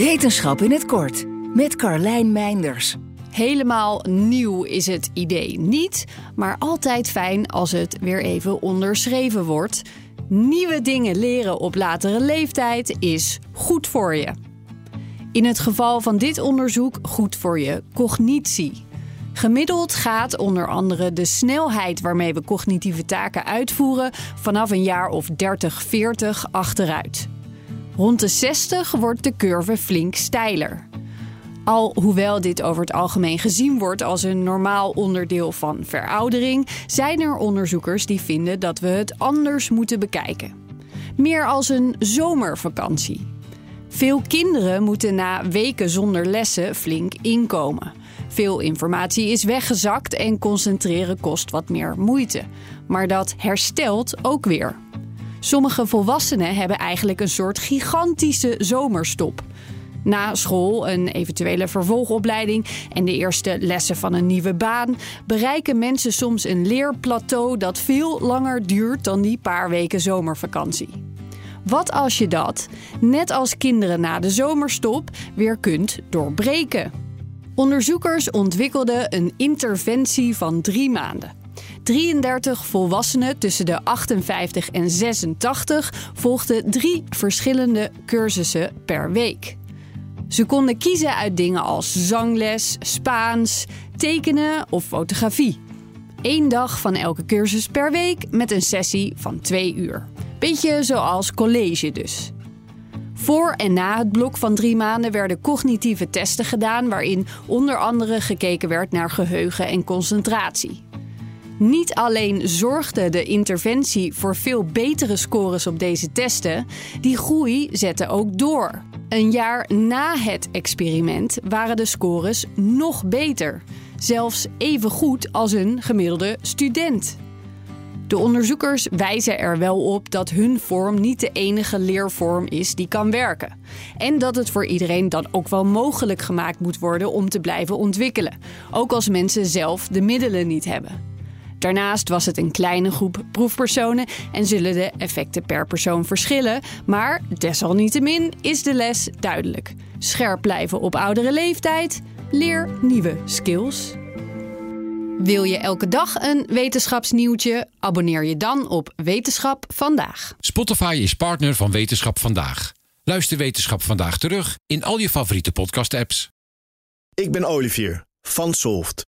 Wetenschap in het kort met Carlijn Meinders. Helemaal nieuw is het idee niet, maar altijd fijn als het weer even onderschreven wordt. Nieuwe dingen leren op latere leeftijd is goed voor je. In het geval van dit onderzoek goed voor je cognitie. Gemiddeld gaat onder andere de snelheid waarmee we cognitieve taken uitvoeren vanaf een jaar of 30, 40 achteruit. Rond de 60 wordt de curve flink steiler. Al hoewel dit over het algemeen gezien wordt als een normaal onderdeel van veroudering, zijn er onderzoekers die vinden dat we het anders moeten bekijken. Meer als een zomervakantie. Veel kinderen moeten na weken zonder lessen flink inkomen. Veel informatie is weggezakt en concentreren kost wat meer moeite. Maar dat herstelt ook weer. Sommige volwassenen hebben eigenlijk een soort gigantische zomerstop. Na school, een eventuele vervolgopleiding en de eerste lessen van een nieuwe baan bereiken mensen soms een leerplateau dat veel langer duurt dan die paar weken zomervakantie. Wat als je dat, net als kinderen na de zomerstop, weer kunt doorbreken? Onderzoekers ontwikkelden een interventie van drie maanden. 33 volwassenen tussen de 58 en 86 volgden drie verschillende cursussen per week. Ze konden kiezen uit dingen als zangles, Spaans, tekenen of fotografie. Eén dag van elke cursus per week met een sessie van twee uur. Beetje zoals college dus. Voor en na het blok van drie maanden werden cognitieve testen gedaan, waarin onder andere gekeken werd naar geheugen en concentratie. Niet alleen zorgde de interventie voor veel betere scores op deze testen, die groei zette ook door. Een jaar na het experiment waren de scores nog beter, zelfs even goed als een gemiddelde student. De onderzoekers wijzen er wel op dat hun vorm niet de enige leervorm is die kan werken. En dat het voor iedereen dan ook wel mogelijk gemaakt moet worden om te blijven ontwikkelen, ook als mensen zelf de middelen niet hebben. Daarnaast was het een kleine groep proefpersonen en zullen de effecten per persoon verschillen, maar desalniettemin is de les duidelijk. Scherp blijven op oudere leeftijd, leer nieuwe skills. Wil je elke dag een wetenschapsnieuwtje? Abonneer je dan op Wetenschap vandaag. Spotify is partner van Wetenschap vandaag. Luister Wetenschap vandaag terug in al je favoriete podcast-apps. Ik ben Olivier van Solft.